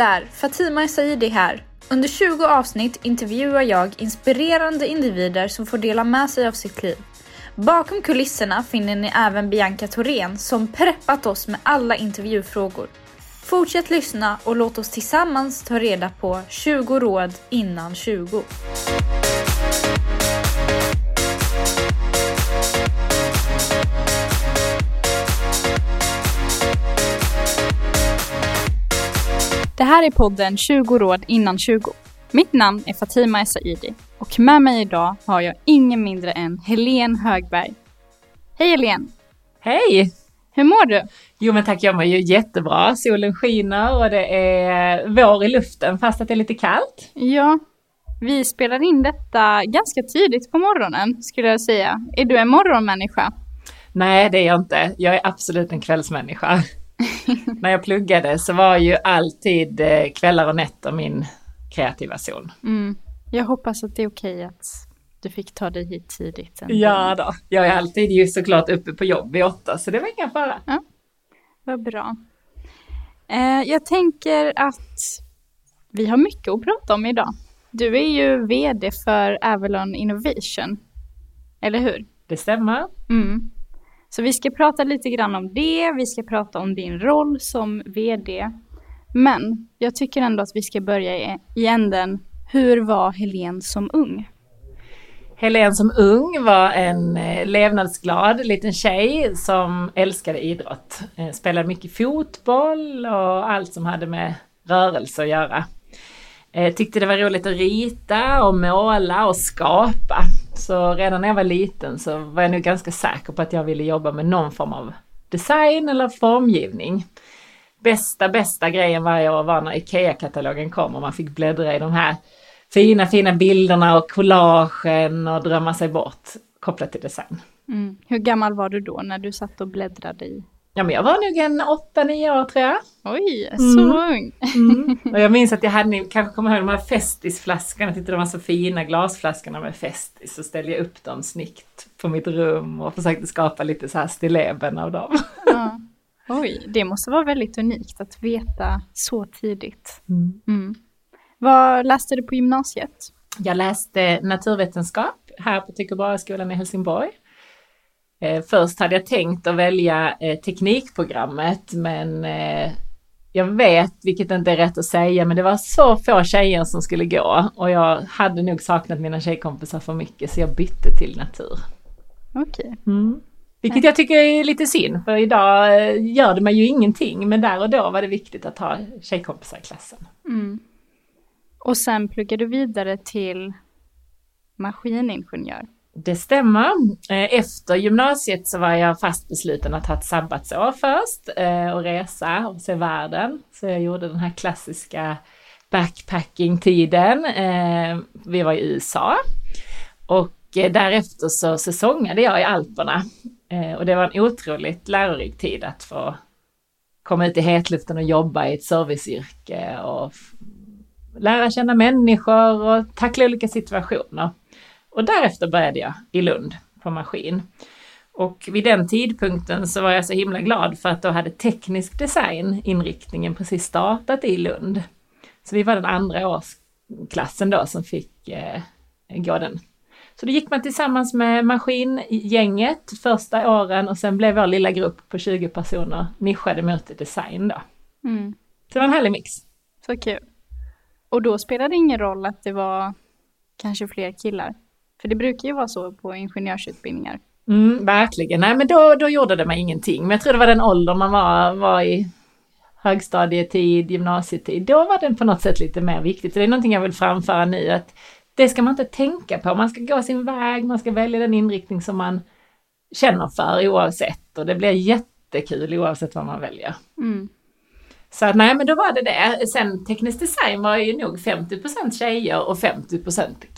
Där! Fatima Saidi här. Under 20 avsnitt intervjuar jag inspirerande individer som får dela med sig av sitt liv. Bakom kulisserna finner ni även Bianca Thorén som preppat oss med alla intervjufrågor. Fortsätt lyssna och låt oss tillsammans ta reda på 20 råd innan 20. Det här är podden 20 råd innan 20. Mitt namn är Fatima Essaidi och med mig idag har jag ingen mindre än Helene Högberg. Hej Helene! Hej! Hur mår du? Jo men tack, jag mår ju jättebra. Solen skiner och det är vår i luften fast att det är lite kallt. Ja, vi spelar in detta ganska tidigt på morgonen skulle jag säga. Är du en morgonmänniska? Nej, det är jag inte. Jag är absolut en kvällsmänniska. När jag pluggade så var ju alltid eh, kvällar och nätter min kreativa zon. Mm. Jag hoppas att det är okej att du fick ta dig hit tidigt. Ändå. Ja då, jag är alltid ju såklart uppe på jobb vid åtta så det var inga fara. Ja, vad bra. Eh, jag tänker att vi har mycket att prata om idag. Du är ju vd för Avalon Innovation, eller hur? Det stämmer. Mm. Så vi ska prata lite grann om det, vi ska prata om din roll som vd. Men jag tycker ändå att vi ska börja i, änden, hur var Helen som ung? Helen som ung var en eh, levnadsglad liten tjej som älskade idrott. Eh, spelade mycket fotboll och allt som hade med rörelse att göra. Eh, tyckte det var roligt att rita och måla och skapa. Så redan när jag var liten så var jag nog ganska säker på att jag ville jobba med någon form av design eller formgivning. Bästa, bästa grejen varje år var när IKEA-katalogen kom och man fick bläddra i de här fina, fina bilderna och collagen och drömma sig bort kopplat till design. Mm. Hur gammal var du då när du satt och bläddrade i? Ja, men jag var nog en 8-9 år tror jag. Oj, så mm. ung! Mm. Och jag minns att jag hade, kanske kommer ihåg de här Festisflaskorna, jag tyckte de var så fina, glasflaskorna med Festis. Så ställde jag upp dem snyggt på mitt rum och försökte skapa lite så här stilleben av dem. Ja. Oj, det måste vara väldigt unikt att veta så tidigt. Mm. Mm. Vad läste du på gymnasiet? Jag läste naturvetenskap här på Tycho Brahe-skolan i Helsingborg. Eh, först hade jag tänkt att välja eh, teknikprogrammet men eh, jag vet, vilket inte är rätt att säga, men det var så få tjejer som skulle gå och jag hade nog saknat mina tjejkompisar för mycket så jag bytte till natur. Okej. Okay. Mm. Vilket jag tycker är lite synd för idag gör det mig ju ingenting men där och då var det viktigt att ha tjejkompisar i klassen. Mm. Och sen pluggade du vidare till maskiningenjör. Det stämmer. Eh, efter gymnasiet så var jag fast besluten att ha ett sabbatsår först eh, och resa och se världen. Så jag gjorde den här klassiska backpacking-tiden. Eh, vi var i USA och därefter så säsongade jag i Alperna och det var en otroligt lärorik tid att få komma ut i hetluften och jobba i ett serviceyrke och lära känna människor och tackla olika situationer. Och därefter började jag i Lund på maskin. Och vid den tidpunkten så var jag så himla glad för att då hade teknisk design inriktningen precis startat i Lund. Så vi var den andra årsklassen då som fick eh, gå den. Så då gick man tillsammans med maskingänget första åren och sen blev vår lilla grupp på 20 personer nischade mot design då. Mm. Så det var en härlig mix. Så kul. Och då spelade det ingen roll att det var kanske fler killar? För det brukar ju vara så på ingenjörsutbildningar. Mm, verkligen, nej men då, då gjorde det mig ingenting. Men jag tror det var den åldern man var, var i högstadietid, gymnasietid. Då var den på något sätt lite mer viktigt. Det är någonting jag vill framföra nu att det ska man inte tänka på. Man ska gå sin väg, man ska välja den inriktning som man känner för oavsett och det blir jättekul oavsett vad man väljer. Mm. Så att, nej men då var det det. Sen teknisk design var ju nog 50% tjejer och 50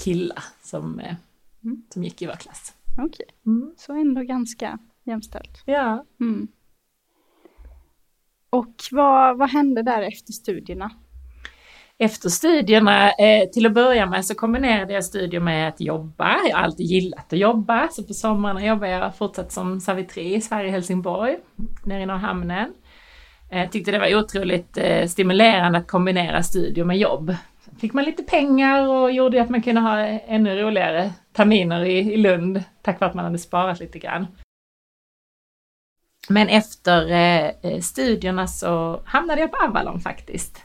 killar som eh, mm. som gick i vår klass. Okej, okay. mm. så ändå ganska jämställt. Ja. Mm. Och vad, vad hände där efter studierna? Efter studierna, eh, till att börja med så kombinerade jag studier med att jobba. Jag har alltid gillat att jobba, så på somrarna jobbade jag fortsatt som servitris här i Helsingborg, nere i hamnen. Jag tyckte det var otroligt eh, stimulerande att kombinera studier med jobb. Fick man lite pengar och gjorde att man kunde ha ännu roligare terminer i, i Lund tack vare att man hade sparat lite grann. Men efter eh, eh, studierna så hamnade jag på Avalon faktiskt.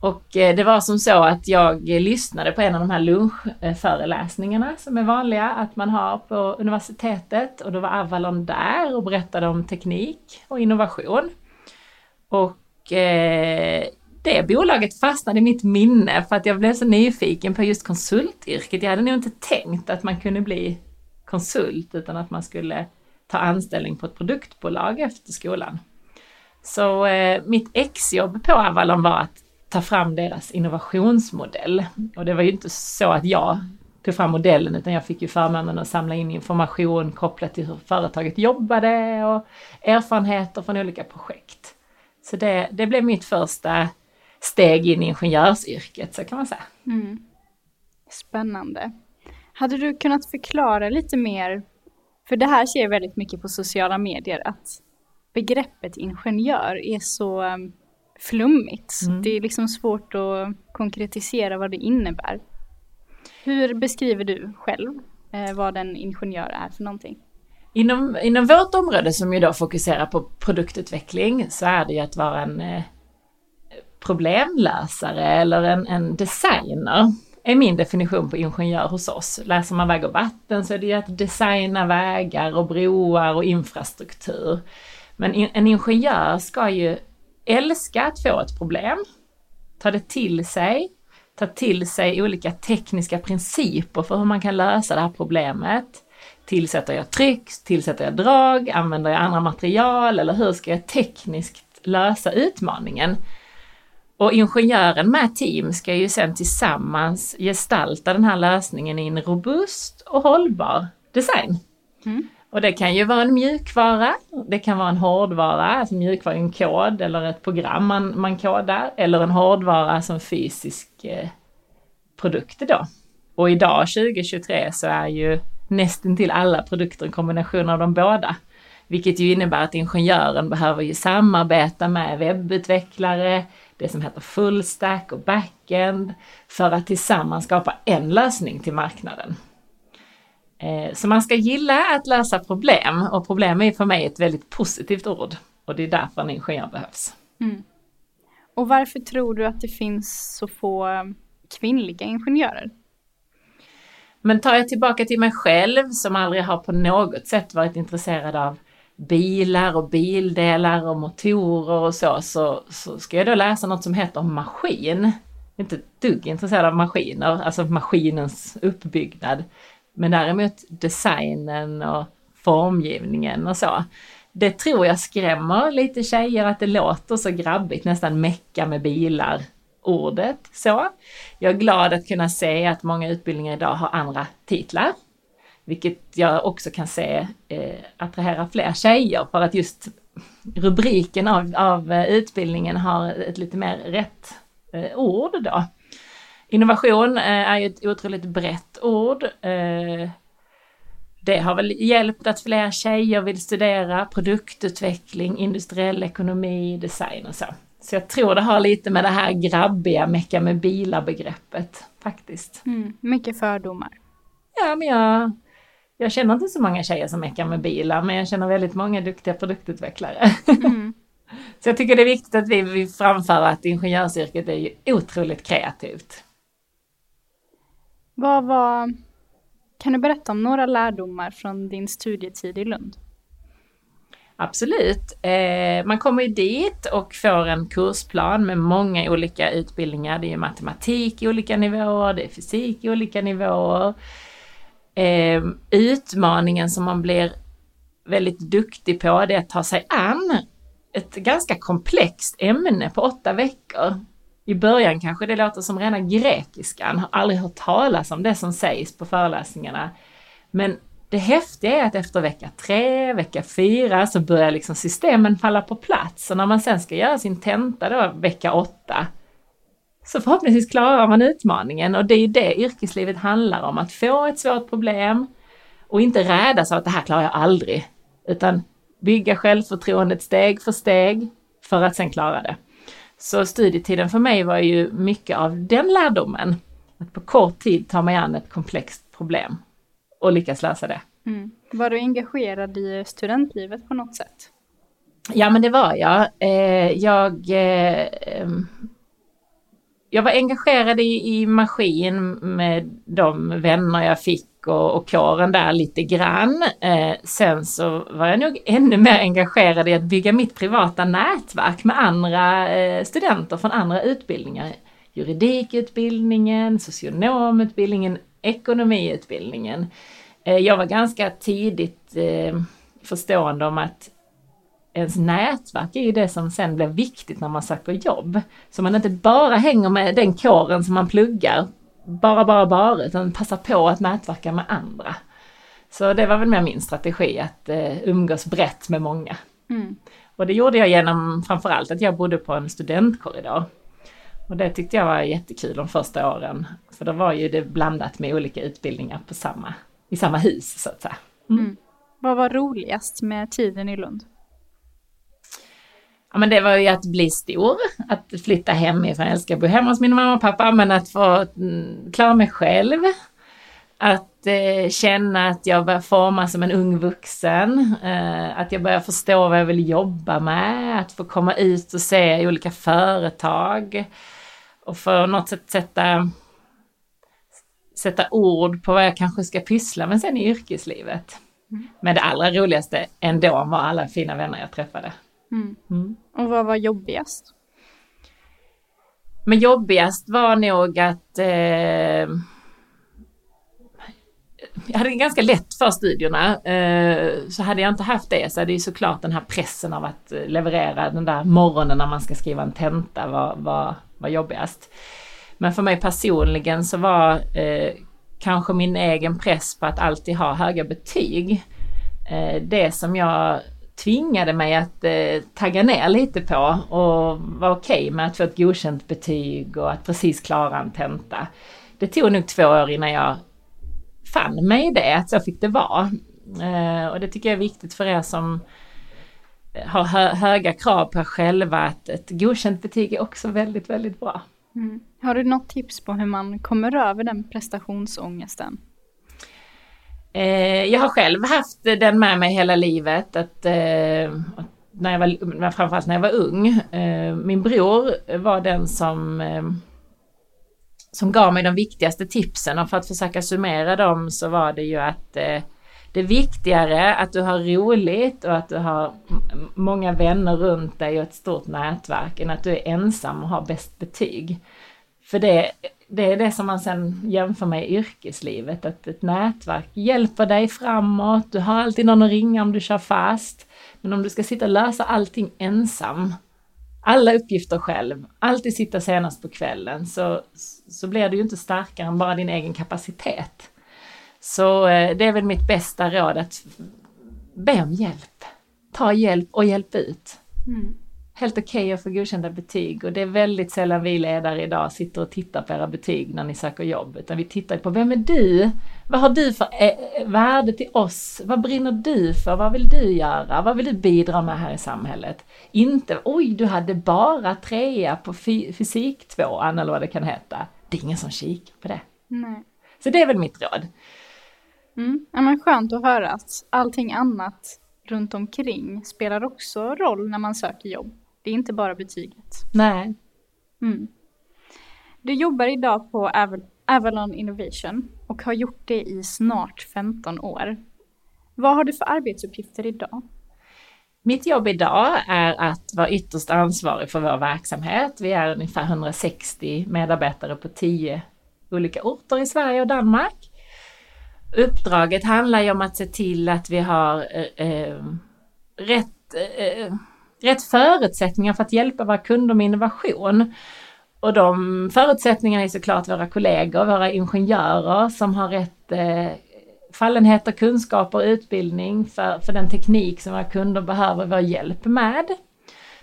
Och eh, det var som så att jag lyssnade på en av de här lunchföreläsningarna som är vanliga att man har på universitetet och då var Avalon där och berättade om teknik och innovation. Och eh, det bolaget fastnade i mitt minne för att jag blev så nyfiken på just konsultyrket. Jag hade nog inte tänkt att man kunde bli konsult utan att man skulle ta anställning på ett produktbolag efter skolan. Så eh, mitt exjobb på Avalon var att ta fram deras innovationsmodell. Och det var ju inte så att jag tog fram modellen utan jag fick ju förmånen att samla in information kopplat till hur företaget jobbade och erfarenheter från olika projekt. Så det, det blev mitt första steg in i ingenjörsyrket så kan man säga. Mm. Spännande. Hade du kunnat förklara lite mer, för det här ser jag väldigt mycket på sociala medier, att begreppet ingenjör är så um, flummigt. Mm. Det är liksom svårt att konkretisera vad det innebär. Hur beskriver du själv eh, vad en ingenjör är för någonting? Inom, inom vårt område som ju då fokuserar på produktutveckling så är det ju att vara en eh, problemlösare eller en, en designer är min definition på ingenjör hos oss. Läser man väg och vatten så är det ju att designa vägar och broar och infrastruktur. Men in, en ingenjör ska ju älska att få ett problem, ta det till sig, ta till sig olika tekniska principer för hur man kan lösa det här problemet. Tillsätter jag tryck, tillsätter jag drag, använder jag andra material eller hur ska jag tekniskt lösa utmaningen? Och ingenjören med team ska ju sen tillsammans gestalta den här lösningen i en robust och hållbar design. Mm. Och det kan ju vara en mjukvara, det kan vara en hårdvara, alltså mjukvara en kod eller ett program man, man kodar, eller en hårdvara som fysisk eh, produkt då. Och idag 2023 så är ju nästan till alla produkter en kombination av de båda. Vilket ju innebär att ingenjören behöver ju samarbeta med webbutvecklare, det som heter fullstack och backend, för att tillsammans skapa en lösning till marknaden. Eh, så man ska gilla att lösa problem och problem är för mig ett väldigt positivt ord och det är därför en ingenjör behövs. Mm. Och varför tror du att det finns så få eh, kvinnliga ingenjörer? Men tar jag tillbaka till mig själv som aldrig har på något sätt varit intresserad av bilar och bildelar och motorer och så, så, så ska jag då läsa något som heter maskin. Jag är inte ett dugg intresserad av maskiner, alltså maskinens uppbyggnad. Men däremot designen och formgivningen och så. Det tror jag skrämmer lite tjejer att det låter så grabbigt, nästan mecka med bilar ordet så. Jag är glad att kunna se att många utbildningar idag har andra titlar. Vilket jag också kan se eh, attraherar fler tjejer för att just rubriken av, av eh, utbildningen har ett lite mer rätt eh, ord då. Innovation eh, är ju ett otroligt brett ord. Eh, det har väl hjälpt att fler tjejer vill studera produktutveckling, industriell ekonomi, design och så. Så jag tror det har lite med det här grabbiga mecka med bilar begreppet faktiskt. Mm, mycket fördomar. Ja, men jag, jag känner inte så många tjejer som meckar med bilar, men jag känner väldigt många duktiga produktutvecklare. Mm. så jag tycker det är viktigt att vi, vi framför att ingenjörsyrket är ju otroligt kreativt. Vad var... Kan du berätta om några lärdomar från din studietid i Lund? Absolut. Eh, man kommer ju dit och får en kursplan med många olika utbildningar. Det är matematik i olika nivåer, det är fysik i olika nivåer. Eh, utmaningen som man blir väldigt duktig på det är att ta sig an ett ganska komplext ämne på åtta veckor. I början kanske det låter som rena grekiskan, har aldrig hört talas om det som sägs på föreläsningarna. Men det häftiga är att efter vecka tre, vecka fyra så börjar liksom systemen falla på plats. Och när man sen ska göra sin tenta då vecka åtta så förhoppningsvis klarar man utmaningen och det är det yrkeslivet handlar om. Att få ett svårt problem och inte rädas av att det här klarar jag aldrig. Utan bygga självförtroendet steg för steg, för att sen klara det. Så studietiden för mig var ju mycket av den lärdomen. Att på kort tid ta mig an ett komplext problem och lyckas lösa det. Mm. Var du engagerad i studentlivet på något sätt? Ja men det var jag. Eh, jag, eh, jag var engagerad i, i maskin med de vänner jag fick och, och kåren där lite grann. Eh, sen så var jag nog ännu mer engagerad i att bygga mitt privata nätverk med andra eh, studenter från andra utbildningar. Juridikutbildningen, socionomutbildningen, ekonomiutbildningen. Eh, jag var ganska tidigt eh, förstående om att ens nätverk är ju det som sen blir viktigt när man söker jobb. Så man inte bara hänger med den kåren som man pluggar, bara, bara, bara, utan passar på att nätverka med andra. Så det var väl mer min strategi, att eh, umgås brett med många. Mm. Och det gjorde jag genom framförallt att jag bodde på en studentkorridor. Och det tyckte jag var jättekul de första åren. För då var ju det blandat med olika utbildningar på samma, i samma hus så att säga. Mm. Mm. Vad var roligast med tiden i Lund? Ja men det var ju att bli stor, att flytta hemifrån. Jag älskar att bo hemma hos min mamma och pappa men att få mm, klara mig själv. Att eh, känna att jag börjar forma som en ung vuxen. Eh, att jag börjar förstå vad jag vill jobba med. Att få komma ut och se olika företag. Och för något sätt sätta, sätta ord på vad jag kanske ska pyssla med sen i yrkeslivet. Mm. Men det allra roligaste ändå var alla fina vänner jag träffade. Mm. Mm. Och vad var jobbigast? Men jobbigast var nog att eh, jag hade ganska lätt för studierna. Eh, så hade jag inte haft det så hade ju såklart den här pressen av att leverera den där morgonen när man ska skriva en tenta var, var, var jobbigast. Men för mig personligen så var eh, kanske min egen press på att alltid ha höga betyg eh, det som jag tvingade mig att eh, tagga ner lite på och vara okej okay med att få ett godkänt betyg och att precis klara en tenta. Det tog nog två år innan jag fann mig i det, att så fick det vara. Eh, och det tycker jag är viktigt för er som eh, har hö höga krav på er själva att ett godkänt betyg är också väldigt, väldigt bra. Mm. Har du något tips på hur man kommer över den prestationsångesten? Eh, jag har själv haft den med mig hela livet. Att, eh, när jag var, framförallt när jag var ung. Eh, min bror var den som, eh, som gav mig de viktigaste tipsen och för att försöka summera dem så var det ju att eh, det är viktigare att du har roligt och att du har många vänner runt dig och ett stort nätverk än att du är ensam och har bäst betyg. För det det är det som man sen jämför med i yrkeslivet, att ett nätverk hjälper dig framåt, du har alltid någon att ringa om du kör fast. Men om du ska sitta och lösa allting ensam, alla uppgifter själv, alltid sitta senast på kvällen, så, så blir du ju inte starkare än bara din egen kapacitet. Så eh, det är väl mitt bästa råd att be om hjälp. Ta hjälp och hjälp ut. Mm helt okej okay att få godkända betyg och det är väldigt sällan vi ledare idag sitter och tittar på era betyg när ni söker jobb, utan vi tittar på vem är du? Vad har du för eh, värde till oss? Vad brinner du för? Vad vill du göra? Vad vill du bidra med här i samhället? Inte oj, du hade bara trea på fysik tvåan eller vad det kan heta. Det är ingen som kikar på det. Nej. Så det är väl mitt råd. Mm. Ja, men skönt att höra att allting annat runt omkring spelar också roll när man söker jobb. Det är inte bara betyget. Nej. Mm. Du jobbar idag på Avalon Innovation och har gjort det i snart 15 år. Vad har du för arbetsuppgifter idag? Mitt jobb idag är att vara ytterst ansvarig för vår verksamhet. Vi är ungefär 160 medarbetare på 10 olika orter i Sverige och Danmark. Uppdraget handlar ju om att se till att vi har eh, eh rätt eh, rätt förutsättningar för att hjälpa våra kunder med innovation. Och de förutsättningarna är såklart våra kollegor, våra ingenjörer som har rätt eh, fallenheter, kunskaper och utbildning för, för den teknik som våra kunder behöver vår hjälp med.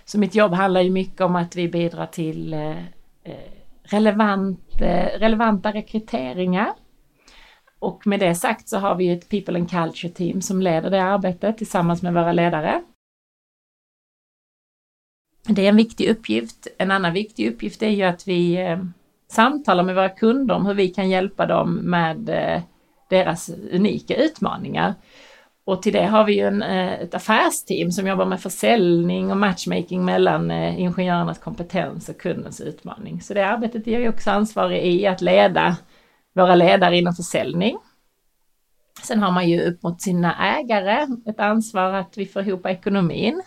Så mitt jobb handlar ju mycket om att vi bidrar till eh, eh relevant, eh, relevanta rekryteringar. Och med det sagt så har vi ett People and Culture Team som leder det arbetet tillsammans med våra ledare. Det är en viktig uppgift. En annan viktig uppgift är ju att vi eh, samtalar med våra kunder om hur vi kan hjälpa dem med eh, deras unika utmaningar. Och till det har vi ju en, eh, ett affärsteam som jobbar med försäljning och matchmaking mellan ingenjörernas kompetens och kundens utmaning. Så det arbetet är jag också ansvarig i att leda våra ledare inom försäljning. Sen har man ju upp mot sina ägare ett ansvar att vi får ihop ekonomin.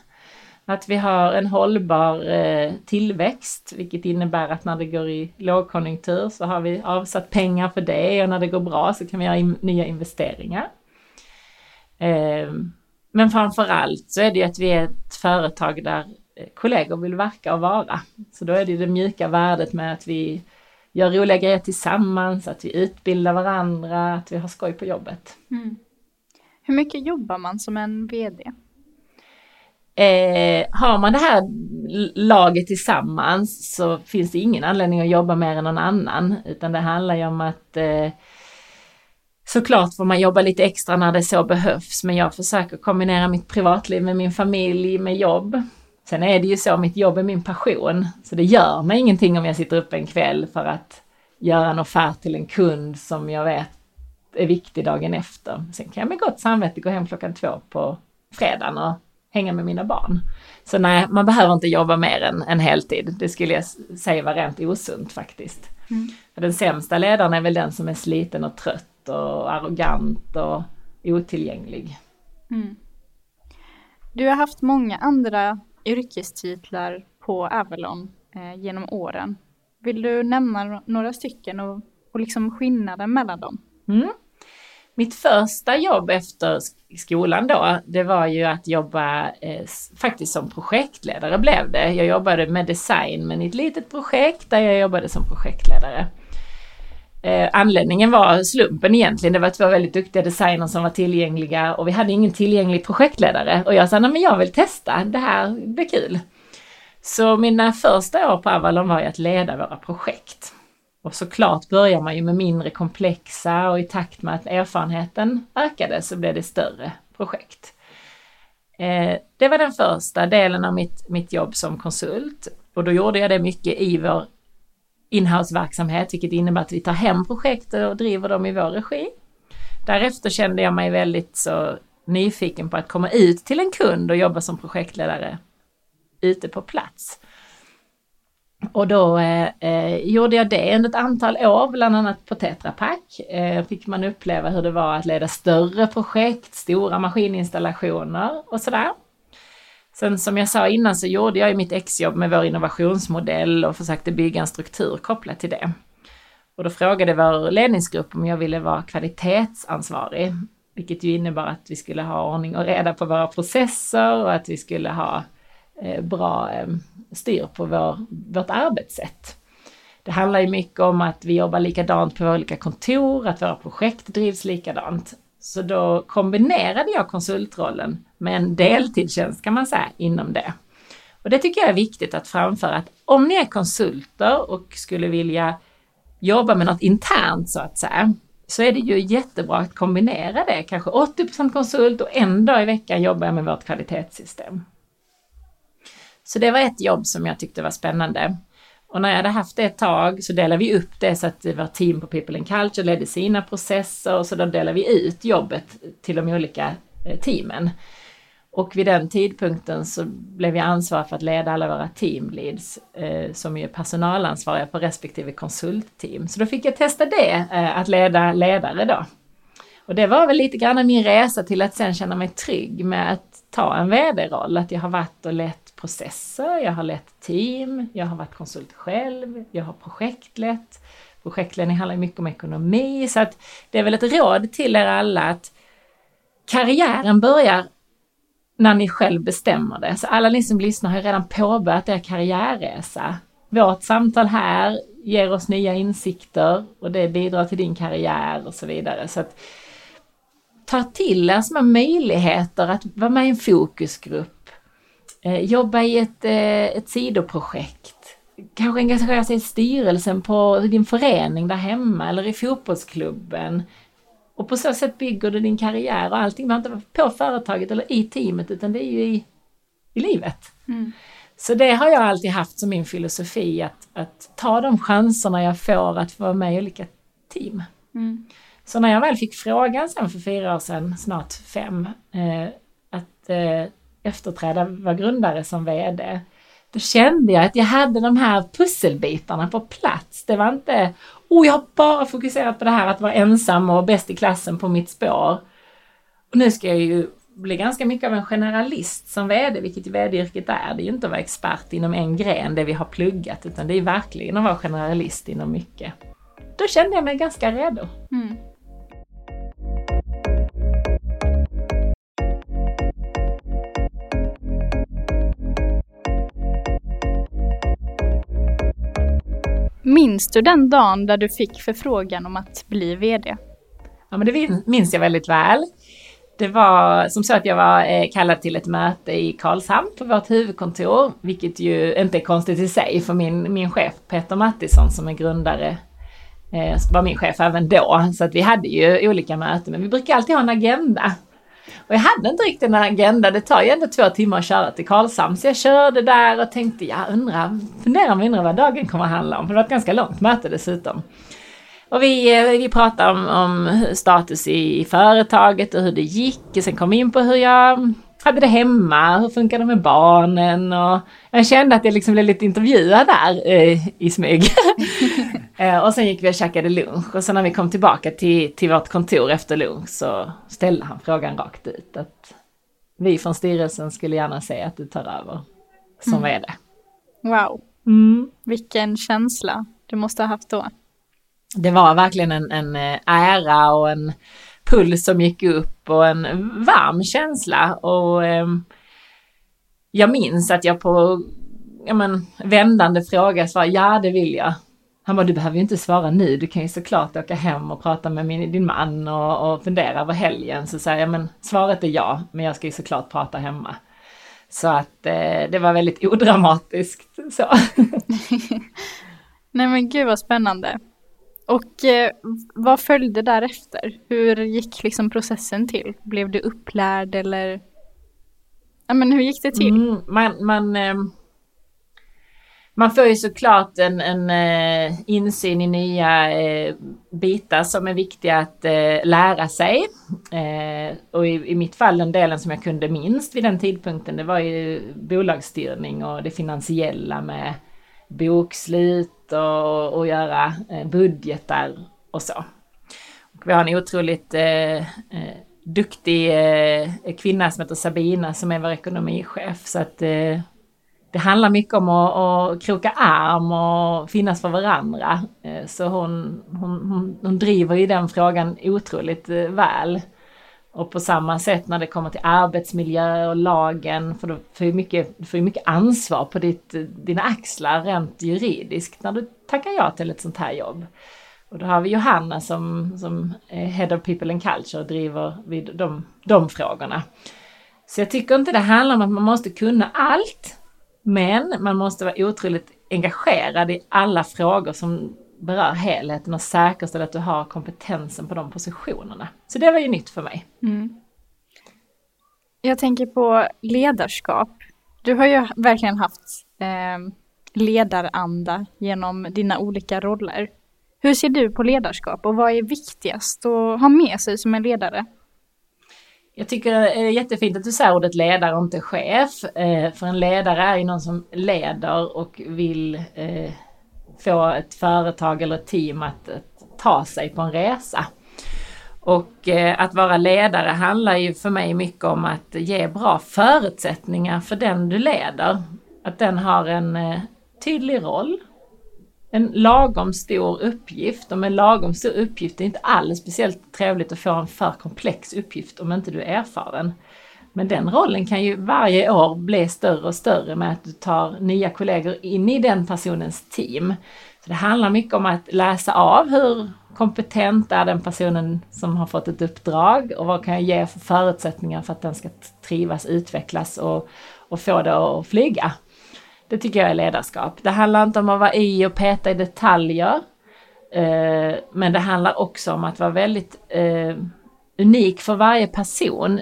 Att vi har en hållbar eh, tillväxt, vilket innebär att när det går i lågkonjunktur så har vi avsatt pengar för det och när det går bra så kan vi göra in, nya investeringar. Eh, men framför allt så är det ju att vi är ett företag där eh, kollegor vill verka och vara. Så då är det det mjuka värdet med att vi gör roliga grejer tillsammans, att vi utbildar varandra, att vi har skoj på jobbet. Mm. Hur mycket jobbar man som en VD? Eh, har man det här laget tillsammans så finns det ingen anledning att jobba mer än någon annan, utan det handlar ju om att eh, Såklart får man jobba lite extra när det så behövs, men jag försöker kombinera mitt privatliv med min familj, med jobb. Sen är det ju så, mitt jobb är min passion, så det gör mig ingenting om jag sitter uppe en kväll för att göra en offert till en kund som jag vet är viktig dagen efter. Sen kan jag med gott samvete gå hem klockan två på fredagen och hänga med mina barn. Så nej, man behöver inte jobba mer än en heltid. Det skulle jag säga var rent osunt faktiskt. Mm. För den sämsta ledaren är väl den som är sliten och trött och arrogant och otillgänglig. Mm. Du har haft många andra yrkestitlar på Avalon eh, genom åren. Vill du nämna några stycken och, och liksom skillnaden mellan dem? Mm. Mitt första jobb efter skolan då, det var ju att jobba eh, faktiskt som projektledare blev det. Jag jobbade med design men i ett litet projekt där jag jobbade som projektledare. Eh, anledningen var slumpen egentligen. Det var två väldigt duktiga designers som var tillgängliga och vi hade ingen tillgänglig projektledare. Och jag sa, nej men jag vill testa, det här blir kul. Så mina första år på Avalon var ju att leda våra projekt. Och såklart börjar man ju med mindre komplexa och i takt med att erfarenheten ökade så blev det större projekt. Eh, det var den första delen av mitt, mitt jobb som konsult och då gjorde jag det mycket i vår inhouse-verksamhet, vilket innebär att vi tar hem projekt och driver dem i vår regi. Därefter kände jag mig väldigt så nyfiken på att komma ut till en kund och jobba som projektledare ute på plats. Och då eh, eh, gjorde jag det under ett antal år, bland annat på Tetra Pak. Eh, fick man uppleva hur det var att leda större projekt, stora maskininstallationer och sådär. Sen som jag sa innan så gjorde jag ju mitt exjobb med vår innovationsmodell och försökte bygga en struktur kopplat till det. Och då frågade vår ledningsgrupp om jag ville vara kvalitetsansvarig, vilket ju innebar att vi skulle ha ordning och reda på våra processer och att vi skulle ha Eh, bra eh, styr på vår, vårt arbetssätt. Det handlar ju mycket om att vi jobbar likadant på våra olika kontor, att våra projekt drivs likadant. Så då kombinerade jag konsultrollen med en deltidstjänst kan man säga inom det. Och det tycker jag är viktigt att framföra att om ni är konsulter och skulle vilja jobba med något internt så att säga, så är det ju jättebra att kombinera det. Kanske 80% konsult och en dag i veckan jobbar jag med vårt kvalitetssystem. Så det var ett jobb som jag tyckte var spännande. Och när jag hade haft det ett tag så delade vi upp det så att det var team på People and Culture ledde sina processer och så då delade vi ut jobbet till de olika eh, teamen. Och vid den tidpunkten så blev jag ansvarig för att leda alla våra teamleads eh, som är personalansvariga på respektive konsultteam. Så då fick jag testa det, eh, att leda ledare då. Och det var väl lite grann min resa till att sen känna mig trygg med att ta en vd-roll, att jag har varit och lett processer, jag har lett team, jag har varit konsult själv, jag har projektlett. Projektledning handlar mycket om ekonomi, så att det är väl ett råd till er alla att karriären börjar när ni själv bestämmer det. Så alla ni som lyssnar har redan påbörjat er karriärresa. Vårt samtal här ger oss nya insikter och det bidrar till din karriär och så vidare. Så att ta till er små möjligheter att vara med i en fokusgrupp, jobba i ett, eh, ett sidoprojekt. Kanske engagera sig i styrelsen på din förening där hemma eller i fotbollsklubben. Och på så sätt bygger du din karriär och allting behöver inte vara på företaget eller i teamet utan det är ju i, i livet. Mm. Så det har jag alltid haft som min filosofi att, att ta de chanserna jag får att få vara med i olika team. Mm. Så när jag väl fick frågan sen för fyra år sedan, snart fem, eh, att eh, efterträda, var grundare som VD, då kände jag att jag hade de här pusselbitarna på plats. Det var inte, oh jag har bara fokuserat på det här att vara ensam och bäst i klassen på mitt spår. Och nu ska jag ju bli ganska mycket av en generalist som VD, vilket VD-yrket är. Det är ju inte att vara expert inom en gren, det vi har pluggat, utan det är verkligen att vara generalist inom mycket. Då kände jag mig ganska redo. Mm. Minns du den dagen där du fick förfrågan om att bli VD? Ja, men det minns jag väldigt väl. Det var som så att jag var eh, kallad till ett möte i Karlshamn på vårt huvudkontor, vilket ju inte är konstigt i sig för min, min chef Peter Mattisson som är grundare eh, var min chef även då. Så att vi hade ju olika möten, men vi brukar alltid ha en agenda. Och jag hade inte riktigt en agenda, det tar ju ändå två timmar att köra till Karlshamn. Så jag körde där och tänkte, jag undrar, funderar om undrar vad dagen kommer att handla om. För det var ett ganska långt möte dessutom. Och vi, eh, vi pratade om, om status i, i företaget och hur det gick. Och sen kom vi in på hur jag hade det hemma, hur funkar det med barnen och jag kände att jag liksom blev lite intervjuad där eh, i smyg. eh, och sen gick vi och käkade lunch och sen när vi kom tillbaka till, till vårt kontor efter lunch så ställde han frågan rakt ut att vi från styrelsen skulle gärna se att du tar över som mm. vd. Wow, mm. vilken känsla du måste ha haft då. Det var verkligen en, en eh, ära och en puls som gick upp och en varm känsla och eh, jag minns att jag på ja, men, vändande fråga svarade ja det vill jag. Han bara, du behöver ju inte svara nu, du kan ju såklart åka hem och prata med min, din man och, och fundera över helgen. Så säger jag, men svaret är ja, men jag ska ju såklart prata hemma. Så att eh, det var väldigt odramatiskt så. Nej men gud vad spännande. Och eh, vad följde därefter? Hur gick liksom processen till? Blev du upplärd eller? Ja, men hur gick det till? Mm, man, man, eh, man får ju såklart en, en eh, insyn i nya eh, bitar som är viktiga att eh, lära sig. Eh, och i, i, mitt fall den delen som jag kunde minst vid den tidpunkten det var ju bolagsstyrning och det finansiella med bokslut och, och göra eh, budgetar och så. Och vi har en otroligt eh, eh, duktig eh, kvinna som heter Sabina som är vår ekonomichef. Så att eh, det handlar mycket om att, att kroka arm och finnas för varandra. Eh, så hon, hon, hon, hon driver ju den frågan otroligt eh, väl. Och på samma sätt när det kommer till arbetsmiljö och lagen, för du får ju mycket, får mycket ansvar på ditt, dina axlar rent juridiskt när du tackar ja till ett sånt här jobb. Och då har vi Johanna som, som är Head of People and Culture och driver vid de, de frågorna. Så jag tycker inte det handlar om att man måste kunna allt, men man måste vara otroligt engagerad i alla frågor som berör helheten och säkerställa att du har kompetensen på de positionerna. Så det var ju nytt för mig. Mm. Jag tänker på ledarskap. Du har ju verkligen haft eh, ledaranda genom dina olika roller. Hur ser du på ledarskap och vad är viktigast att ha med sig som en ledare? Jag tycker det är jättefint att du säger ordet ledare och inte chef. Eh, för en ledare är ju någon som leder och vill eh, få ett företag eller ett team att, ta sig på en resa. Och eh, att vara ledare handlar ju för mig mycket om att ge bra förutsättningar för den du leder. Att den har en tydlig roll, en lagom stor uppgift och med lagom stor uppgift det är inte alls speciellt trevligt att få en för komplex uppgift om inte du är erfaren. Men den rollen kan ju varje år bli större och större med att du tar nya kollegor in i den personens team. Så Det handlar mycket om att läsa av hur kompetent är den personen som har fått ett uppdrag och vad kan jag ge för förutsättningar för att den ska trivas, utvecklas och, och få det att flyga. Det tycker jag är ledarskap. Det handlar inte om att vara i och peta i detaljer. Eh, men det handlar också om att vara väldigt eh, unik för varje person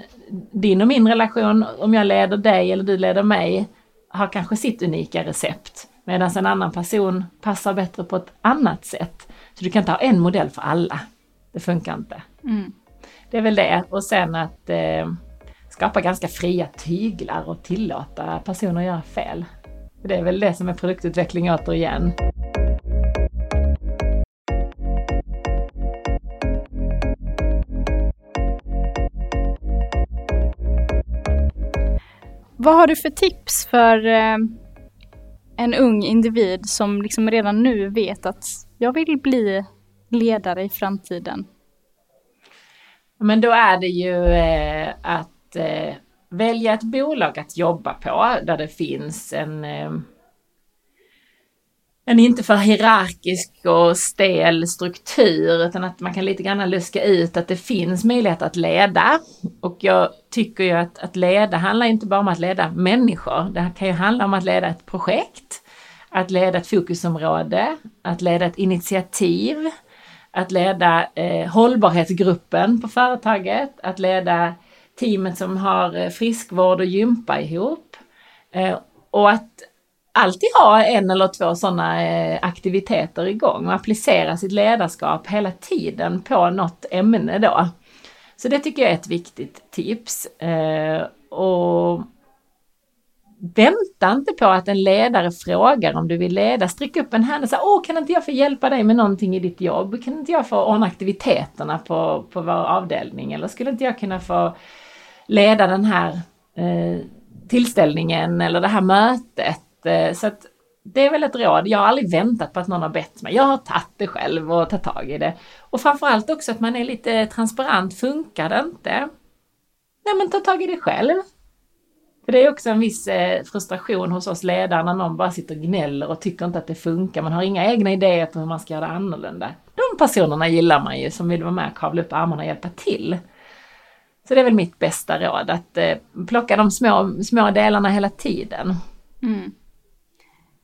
din och min relation, om jag leder dig eller du leder mig, har kanske sitt unika recept medan en annan person passar bättre på ett annat sätt. Så du kan inte ha en modell för alla. Det funkar inte. Mm. Det är väl det. Och sen att eh, skapa ganska fria tyglar och tillåta personer att göra fel. Det är väl det som är produktutveckling återigen. Vad har du för tips för eh, en ung individ som liksom redan nu vet att jag vill bli ledare i framtiden? Men då är det ju eh, att eh, välja ett bolag att jobba på där det finns en eh, en inte för hierarkisk och stel struktur utan att man kan lite grann luska ut att det finns möjlighet att leda. Och jag tycker ju att, att leda handlar inte bara om att leda människor. Det kan ju handla om att leda ett projekt, att leda ett fokusområde, att leda ett initiativ, att leda eh, hållbarhetsgruppen på företaget, att leda teamet som har eh, friskvård och gympa ihop. Eh, och att alltid ha en eller två sådana eh, aktiviteter igång och applicera sitt ledarskap hela tiden på något ämne då. Så det tycker jag är ett viktigt tips. Och Vänta inte på att en ledare frågar om du vill leda. Sträck upp en hand och säg Åh, kan inte jag få hjälpa dig med någonting i ditt jobb? Kan inte jag få ordna aktiviteterna på, på vår avdelning? Eller skulle inte jag kunna få leda den här eh, tillställningen eller det här mötet? Eh, så att det är väl ett råd. Jag har aldrig väntat på att någon har bett mig. Jag har tagit det själv och tagit tag i det. Och framförallt också att man är lite transparent. Funkar det inte? Nej men ta tag i det själv. För det är också en viss eh, frustration hos oss ledare när någon bara sitter och gnäller och tycker inte att det funkar. Man har inga egna idéer på hur man ska göra det annorlunda. De personerna gillar man ju som vill vara med, kavla upp armarna och hjälpa till. Så det är väl mitt bästa råd, att eh, plocka de små, små delarna hela tiden. Mm.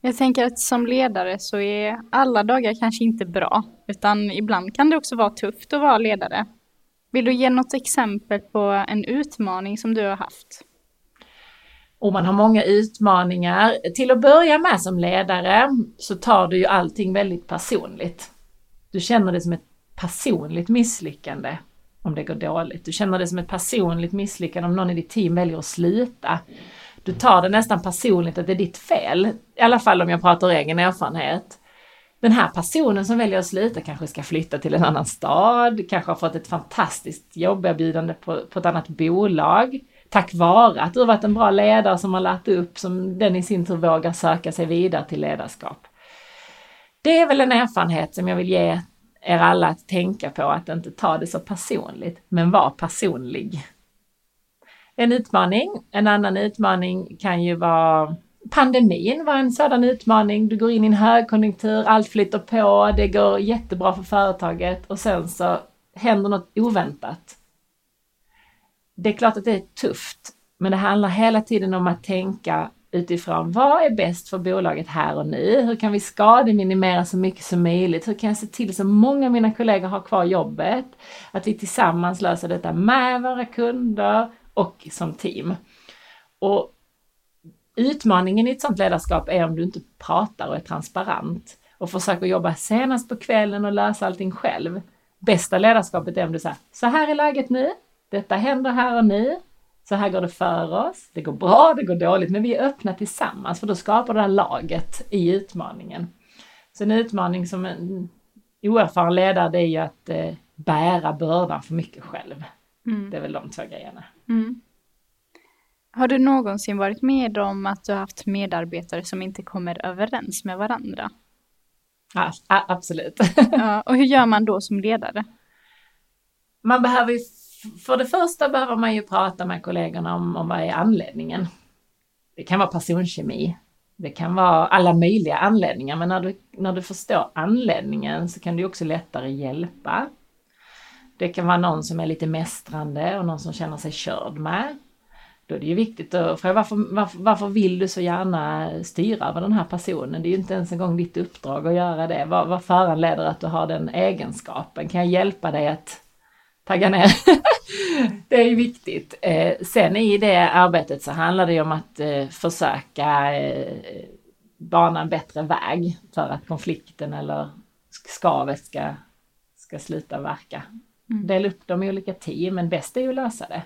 Jag tänker att som ledare så är alla dagar kanske inte bra, utan ibland kan det också vara tufft att vara ledare. Vill du ge något exempel på en utmaning som du har haft? Och man har många utmaningar. Till att börja med som ledare så tar du ju allting väldigt personligt. Du känner det som ett personligt misslyckande om det går dåligt. Du känner det som ett personligt misslyckande om någon i ditt team väljer att sluta du tar det nästan personligt att det är ditt fel. I alla fall om jag pratar egen erfarenhet. Den här personen som väljer att sluta kanske ska flytta till en annan stad, kanske har fått ett fantastiskt jobberbjudande på, på ett annat bolag. Tack vare att du har varit en bra ledare som har lärt upp, som den i sin tur vågar söka sig vidare till ledarskap. Det är väl en erfarenhet som jag vill ge er alla att tänka på, att inte ta det så personligt, men var personlig en utmaning. En annan utmaning kan ju vara Pandemin var en sådan utmaning. Du går in i en högkonjunktur, allt flyter på, det går jättebra för företaget och sen så händer något oväntat. Det är klart att det är tufft, men det handlar hela tiden om att tänka utifrån vad är bäst för bolaget här och nu? Hur kan vi skademinimera så mycket som möjligt? Hur kan jag se till så många av mina kollegor har kvar jobbet? Att vi tillsammans löser detta med våra kunder och som team. Och utmaningen i ett sådant ledarskap är om du inte pratar och är transparent och försöker jobba senast på kvällen och lösa allting själv. Bästa ledarskapet är om du säger, så här är läget nu, detta händer här och nu, så här går det för oss, det går bra, det går dåligt, men vi är öppna tillsammans för då skapar det här laget i utmaningen. Så en utmaning som en oerfaren ledare det är ju att eh, bära bördan för mycket själv. Mm. Det är väl de två grejerna. Mm. Har du någonsin varit med om att du har haft medarbetare som inte kommer överens med varandra? Ja, absolut. ja, och hur gör man då som ledare? Man behöver ju, för det första behöver man ju prata med kollegorna om, om vad är anledningen. Det kan vara personkemi. Det kan vara alla möjliga anledningar, men när du, när du förstår anledningen så kan du också lättare hjälpa. Det kan vara någon som är lite mästrande och någon som känner sig körd med. Då är det ju viktigt att fråga varför, varför, varför vill du så gärna styra över den här personen? Det är ju inte ens en gång ditt uppdrag att göra det. Vad, vad föranleder att du har den egenskapen? Kan jag hjälpa dig att tagga ner det är viktigt. Eh, sen i det arbetet så handlar det om att eh, försöka eh, bana en bättre väg för att konflikten eller skavet ska, ska sluta verka. Mm. Dela upp dem i olika team, men bäst är ju att lösa det.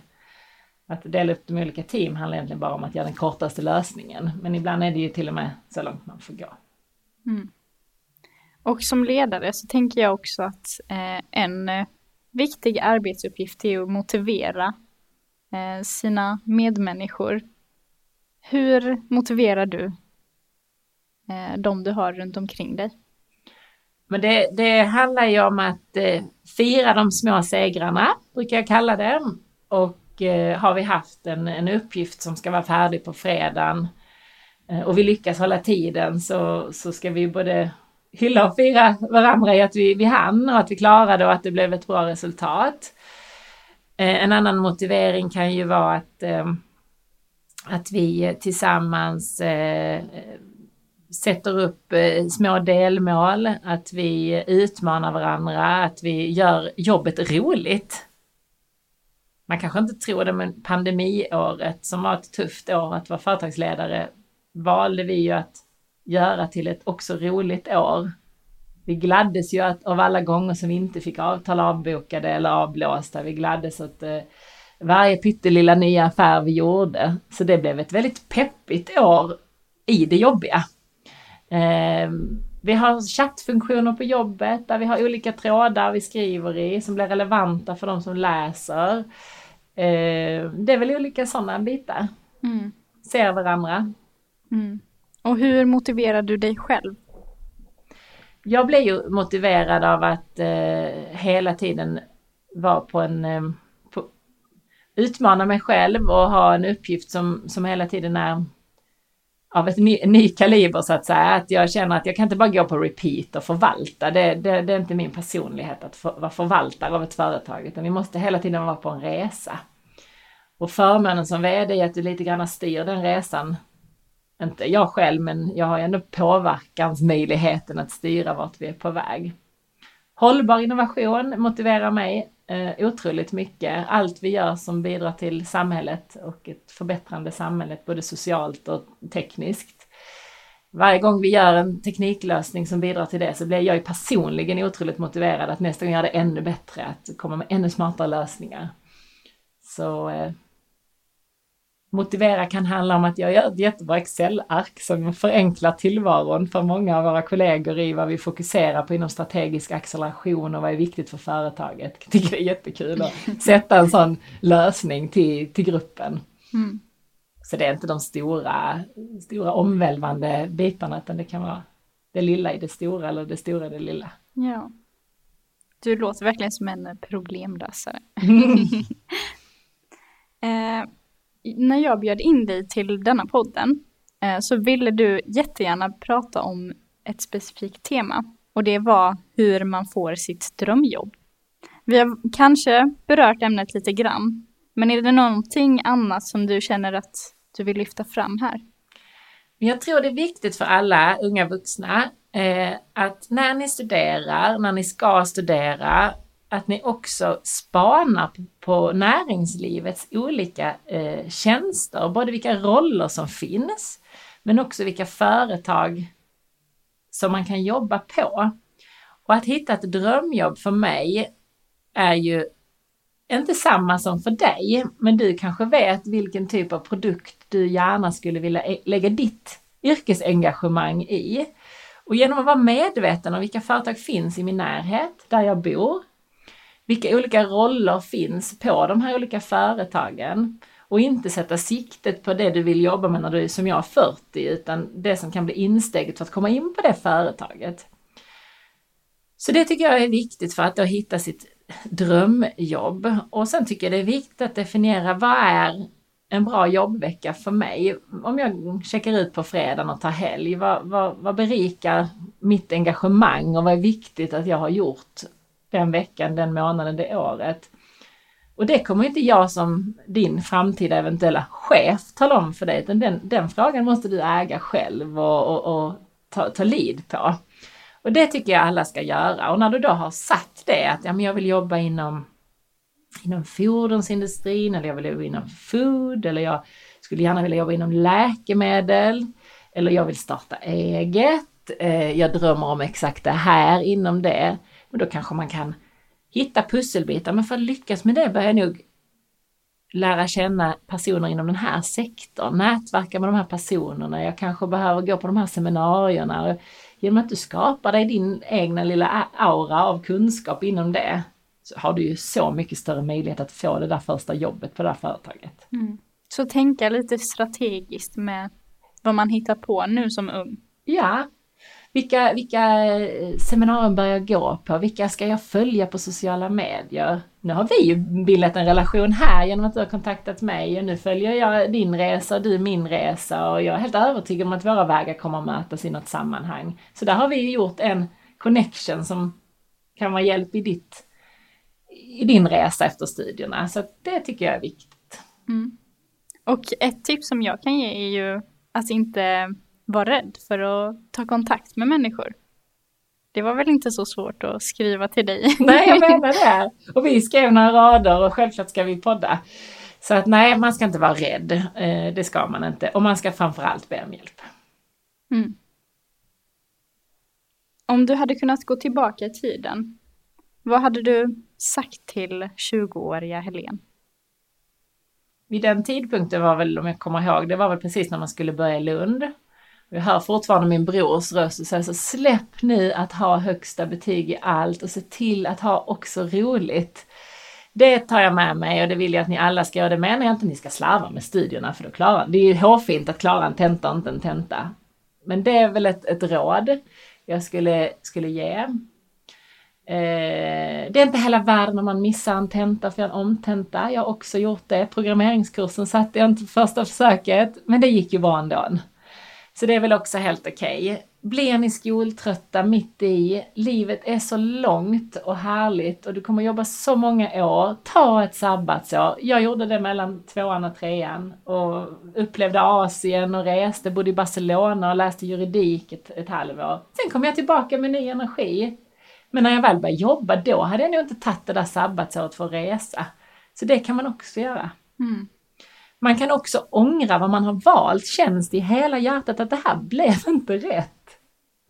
Att dela upp dem i olika team handlar egentligen bara om att göra den kortaste lösningen. Men ibland är det ju till och med så långt man får gå. Mm. Och som ledare så tänker jag också att eh, en viktig arbetsuppgift är att motivera eh, sina medmänniskor. Hur motiverar du eh, de du har runt omkring dig? Men det, det handlar ju om att eh, fira de små segrarna, brukar jag kalla det. Och har vi haft en, en uppgift som ska vara färdig på fredagen och vi lyckas hålla tiden så, så ska vi både hylla och fira varandra i att vi, vi hann och att vi klarade och att det blev ett bra resultat. Eh, en annan motivering kan ju vara att, eh, att vi tillsammans eh, sätter upp eh, små delmål, att vi utmanar varandra, att vi gör jobbet roligt. Man kanske inte tror det, men pandemiåret som var ett tufft år att vara företagsledare valde vi ju att göra till ett också roligt år. Vi gladdes ju att, av alla gånger som vi inte fick avtal avbokade eller avblåsta. Vi gladdes åt eh, varje pyttelilla nya affär vi gjorde. Så det blev ett väldigt peppigt år i det jobbiga. Eh, vi har chattfunktioner på jobbet där vi har olika trådar vi skriver i som blir relevanta för de som läser. Eh, det är väl olika sådana bitar. Mm. Ser varandra. Mm. Och hur motiverar du dig själv? Jag blir ju motiverad av att eh, hela tiden vara på en eh, på, utmana mig själv och ha en uppgift som, som hela tiden är av ett ny, ny kaliber så att säga. Att jag känner att jag kan inte bara gå på repeat och förvalta. Det, det, det är inte min personlighet att för, vara förvaltare av ett företag utan vi måste hela tiden vara på en resa. Och förmånen som VD är att du lite grann styr den resan inte jag själv, men jag har ändå påverkansmöjligheten att styra vart vi är på väg. Hållbar innovation motiverar mig eh, otroligt mycket. Allt vi gör som bidrar till samhället och ett förbättrande samhälle, både socialt och tekniskt. Varje gång vi gör en tekniklösning som bidrar till det så blir jag ju personligen otroligt motiverad att nästa gång göra det ännu bättre, att komma med ännu smartare lösningar. Så eh, Motivera kan handla om att jag gör ett jättebra Excel-ark som förenklar tillvaron för många av våra kollegor i vad vi fokuserar på inom strategisk acceleration och vad är viktigt för företaget. Jag tycker det är jättekul att sätta en sån lösning till, till gruppen. Mm. Så det är inte de stora, stora omvälvande bitarna utan det kan vara det lilla i det stora eller det stora i det lilla. Ja. Du låter verkligen som en problemlösare. eh, när jag bjöd in dig till denna podden eh, så ville du jättegärna prata om ett specifikt tema och det var hur man får sitt drömjobb. Vi har kanske berört ämnet lite grann, men är det någonting annat som du känner att du vill lyfta fram här? Jag tror det är viktigt för alla unga vuxna eh, att när ni studerar, när ni ska studera, att ni också spanar på näringslivets olika eh, tjänster, både vilka roller som finns, men också vilka företag som man kan jobba på. Och att hitta ett drömjobb för mig är ju inte samma som för dig, men du kanske vet vilken typ av produkt du gärna skulle vilja e-, lägga ditt yrkesengagemang i. Och genom att vara medveten om vilka företag finns i min närhet, där jag bor, vilka olika roller finns på de här olika företagen och inte sätta siktet på det du vill jobba med när du är som jag 40 utan det som kan bli insteget för att komma in på det företaget. Så det tycker jag är viktigt för att då hitta sitt drömjobb. Och sen tycker jag det är viktigt att definiera vad är en bra jobbvecka för mig? Om jag checkar ut på fredagen och tar helg, vad, vad, vad berikar mitt engagemang och vad är viktigt att jag har gjort den veckan, den månaden, det året. Och det kommer inte jag som din framtida eventuella chef tala om för dig, utan den, den frågan måste du äga själv och, och, och ta, ta lid på. Och det tycker jag alla ska göra. Och när du då har satt det, att ja, men jag vill jobba inom inom fordonsindustrin eller jag vill jobba inom food eller jag skulle gärna vilja jobba inom läkemedel eller jag vill starta eget. Eh, jag drömmer om exakt det här inom det. Men då kanske man kan hitta pusselbitar. Men för att lyckas med det bör jag nog lära känna personer inom den här sektorn, nätverka med de här personerna. Jag kanske behöver gå på de här seminarierna. Genom att du skapar dig din egna lilla aura av kunskap inom det så har du ju så mycket större möjlighet att få det där första jobbet på det där företaget. Mm. Så tänka lite strategiskt med vad man hittar på nu som ung. Ja, vilka, vilka eh, seminarier bör jag gå på? Vilka ska jag följa på sociala medier? Nu har vi ju bildat en relation här genom att du har kontaktat mig och nu följer jag din resa och du min resa och jag är helt övertygad om att våra vägar kommer att mötas i något sammanhang. Så där har vi gjort en connection som kan vara hjälp i, ditt, i din resa efter studierna. Så det tycker jag är viktigt. Mm. Och ett tips som jag kan ge är ju att inte vara rädd för att ta kontakt med människor. Det var väl inte så svårt att skriva till dig? Nej, jag menar det. Och vi skrev några rader och självklart ska vi podda. Så att nej, man ska inte vara rädd. Eh, det ska man inte. Och man ska framförallt be om hjälp. Mm. Om du hade kunnat gå tillbaka i tiden, vad hade du sagt till 20-åriga Helen? Vid den tidpunkten var väl, om jag kommer ihåg, det var väl precis när man skulle börja i Lund. Jag hör fortfarande min brors röst och säger så släpp nu att ha högsta betyg i allt och se till att ha också roligt. Det tar jag med mig och det vill jag att ni alla ska göra. Det menar jag inte att ni ska slarva med studierna för då klarar Det är ju hårfint att klara en tenta och inte en tenta. Men det är väl ett, ett råd jag skulle, skulle ge. Eh, det är inte hela världen om man missar en tenta för en omtenta. Jag har också gjort det. Programmeringskursen satte jag inte på första försöket, men det gick ju bra ändå. Så det är väl också helt okej. Okay. Blir ni skoltrötta mitt i, livet är så långt och härligt och du kommer jobba så många år, ta ett sabbatsår. Jag gjorde det mellan tvåan och trean och upplevde Asien och reste, bodde i Barcelona och läste juridik ett, ett halvår. Sen kom jag tillbaka med ny energi. Men när jag väl började jobba, då hade jag nog inte tagit det där sabbatsåret för att resa. Så det kan man också göra. Mm. Man kan också ångra vad man har valt. Känns det i hela hjärtat att det här blev inte rätt?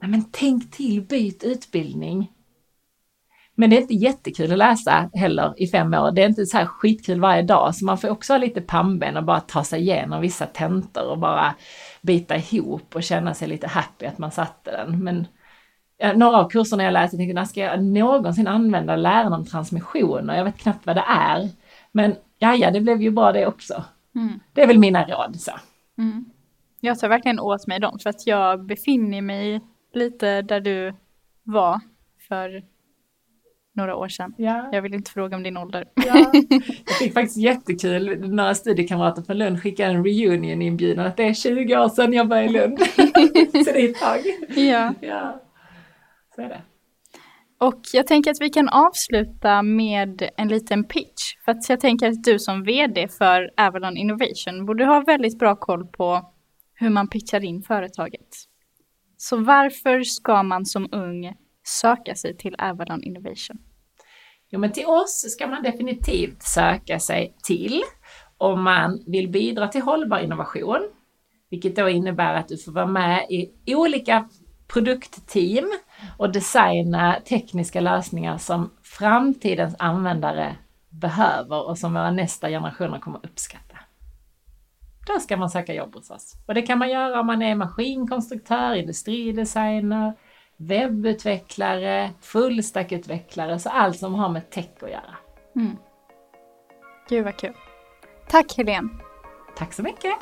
Nej, men tänk till, byt utbildning. Men det är inte jättekul att läsa heller i fem år. Det är inte så här skitkul varje dag, så man får också ha lite pannben och bara ta sig igenom vissa tentor och bara bita ihop och känna sig lite happy att man satte den. Men ja, några av kurserna jag läste tänkte, när ska jag någonsin använda läran om transmissioner? Jag vet knappt vad det är. Men ja, ja, det blev ju bra det också. Mm. Det är väl mina råd. Så. Mm. Jag tar verkligen åt mig dem för att jag befinner mig lite där du var för några år sedan. Ja. Jag vill inte fråga om din ålder. Ja. Jag fick faktiskt jättekul, några studiekamrater från Lund skickade en reunion inbjudan att det är 20 år sedan jag började i Lund. Så det är ett tag. Ja. ja. Så är det. Och jag tänker att vi kan avsluta med en liten pitch. För att jag tänker att du som vd för Avalon Innovation borde ha väldigt bra koll på hur man pitchar in företaget. Så varför ska man som ung söka sig till Avalon Innovation? Jo, men till oss ska man definitivt söka sig till om man vill bidra till hållbar innovation, vilket då innebär att du får vara med i olika produktteam och designa tekniska lösningar som framtidens användare behöver och som våra nästa generationer kommer uppskatta. Då ska man söka jobb hos oss. Och det kan man göra om man är maskinkonstruktör, industridesigner, webbutvecklare, fullstackutvecklare, så allt som har med tech att göra. Mm. Gud vad kul. Tack Helene. Tack så mycket.